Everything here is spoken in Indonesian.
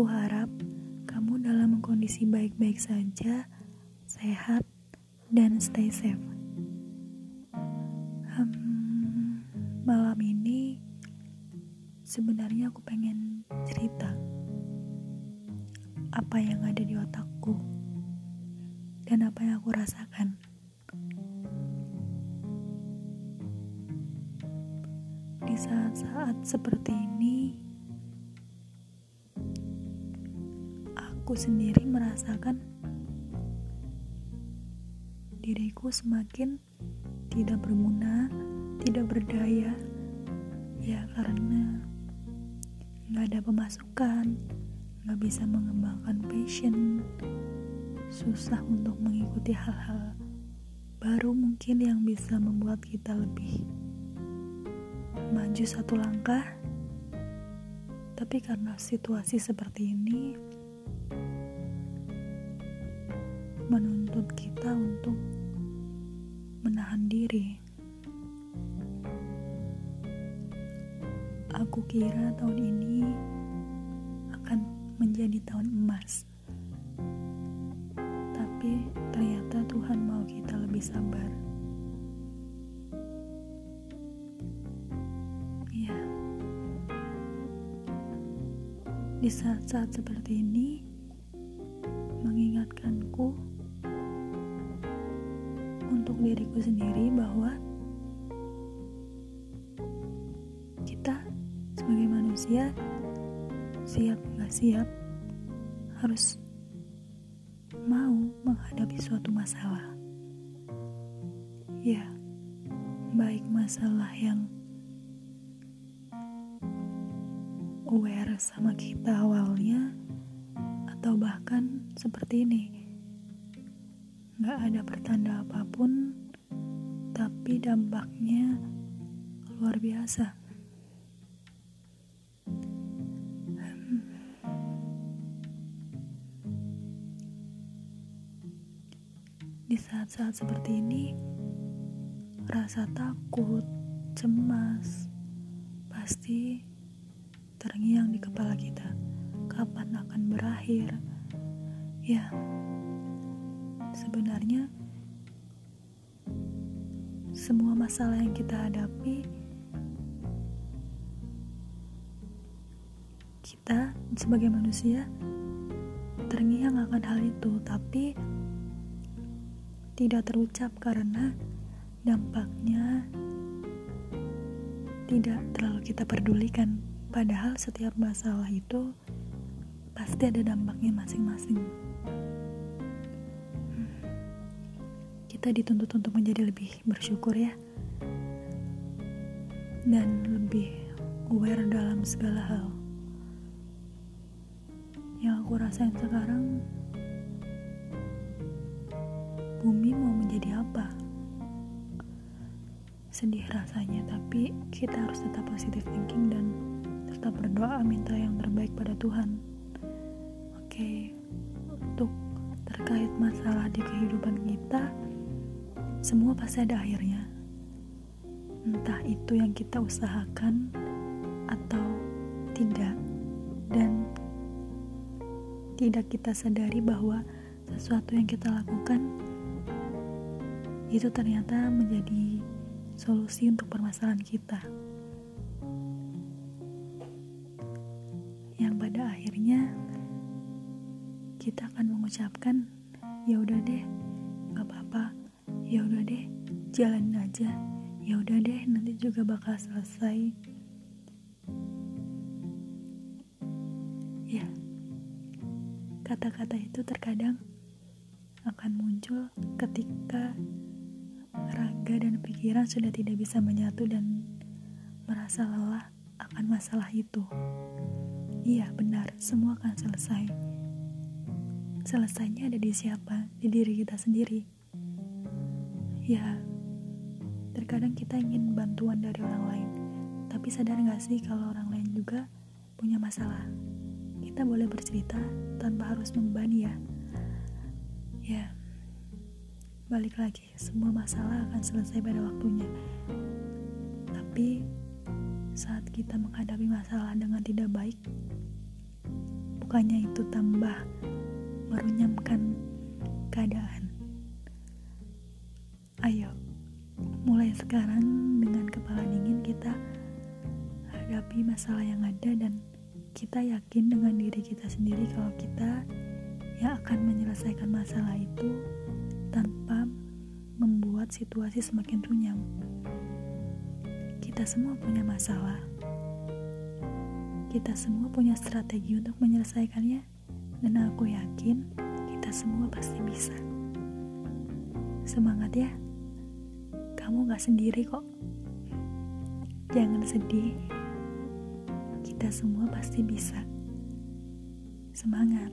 Aku harap kamu dalam kondisi baik-baik saja, sehat, dan stay safe. Hmm, malam ini sebenarnya aku pengen cerita apa yang ada di otakku dan apa yang aku rasakan. Di saat-saat seperti ini, aku sendiri merasakan diriku semakin tidak berguna, tidak berdaya, ya karena nggak ada pemasukan, nggak bisa mengembangkan passion, susah untuk mengikuti hal-hal baru mungkin yang bisa membuat kita lebih maju satu langkah. Tapi karena situasi seperti ini, menuntut kita untuk menahan diri. Aku kira tahun ini akan menjadi tahun emas. Tapi ternyata Tuhan mau kita lebih sabar. Iya. Di saat-saat seperti ini manusia siap nggak siap harus mau menghadapi suatu masalah ya baik masalah yang aware sama kita awalnya atau bahkan seperti ini Gak ada pertanda apa pun, tapi dampaknya luar biasa. Di saat-saat seperti ini, rasa takut, cemas, pasti terngiang di kepala kita. Kapan akan berakhir? Ya, sebenarnya semua masalah yang kita hadapi kita sebagai manusia terngiang akan hal itu tapi tidak terucap karena dampaknya tidak terlalu kita pedulikan. Padahal setiap masalah itu pasti ada dampaknya masing-masing. Kita dituntut untuk menjadi lebih bersyukur ya. Dan lebih aware dalam segala hal. Yang aku rasain sekarang bumi mau menjadi apa? Sedih rasanya tapi kita harus tetap positive thinking dan tetap berdoa minta yang terbaik pada Tuhan. Oke untuk terkait masalah di kehidupan kita semua pasti ada akhirnya. Entah itu yang kita usahakan atau tidak, dan tidak kita sadari bahwa sesuatu yang kita lakukan itu ternyata menjadi solusi untuk permasalahan kita. Yang pada akhirnya kita akan mengucapkan, "Ya udah deh, gak apa-apa." ya udah deh jalanin aja ya udah deh nanti juga bakal selesai ya kata-kata itu terkadang akan muncul ketika dan pikiran sudah tidak bisa menyatu dan merasa lelah akan masalah itu. Iya, benar, semua akan selesai. Selesainya ada di siapa? Di diri kita sendiri ya terkadang kita ingin bantuan dari orang lain tapi sadar gak sih kalau orang lain juga punya masalah kita boleh bercerita tanpa harus membebani ya ya balik lagi semua masalah akan selesai pada waktunya tapi saat kita menghadapi masalah dengan tidak baik bukannya itu tambah merunyamkan keadaan. Ayo, mulai sekarang dengan kepala dingin kita hadapi masalah yang ada dan kita yakin dengan diri kita sendiri kalau kita yang akan menyelesaikan masalah itu tanpa membuat situasi semakin runyam. Kita semua punya masalah. Kita semua punya strategi untuk menyelesaikannya dan aku yakin kita semua pasti bisa. Semangat ya. Kamu gak sendiri kok. Jangan sedih. Kita semua pasti bisa. Semangat.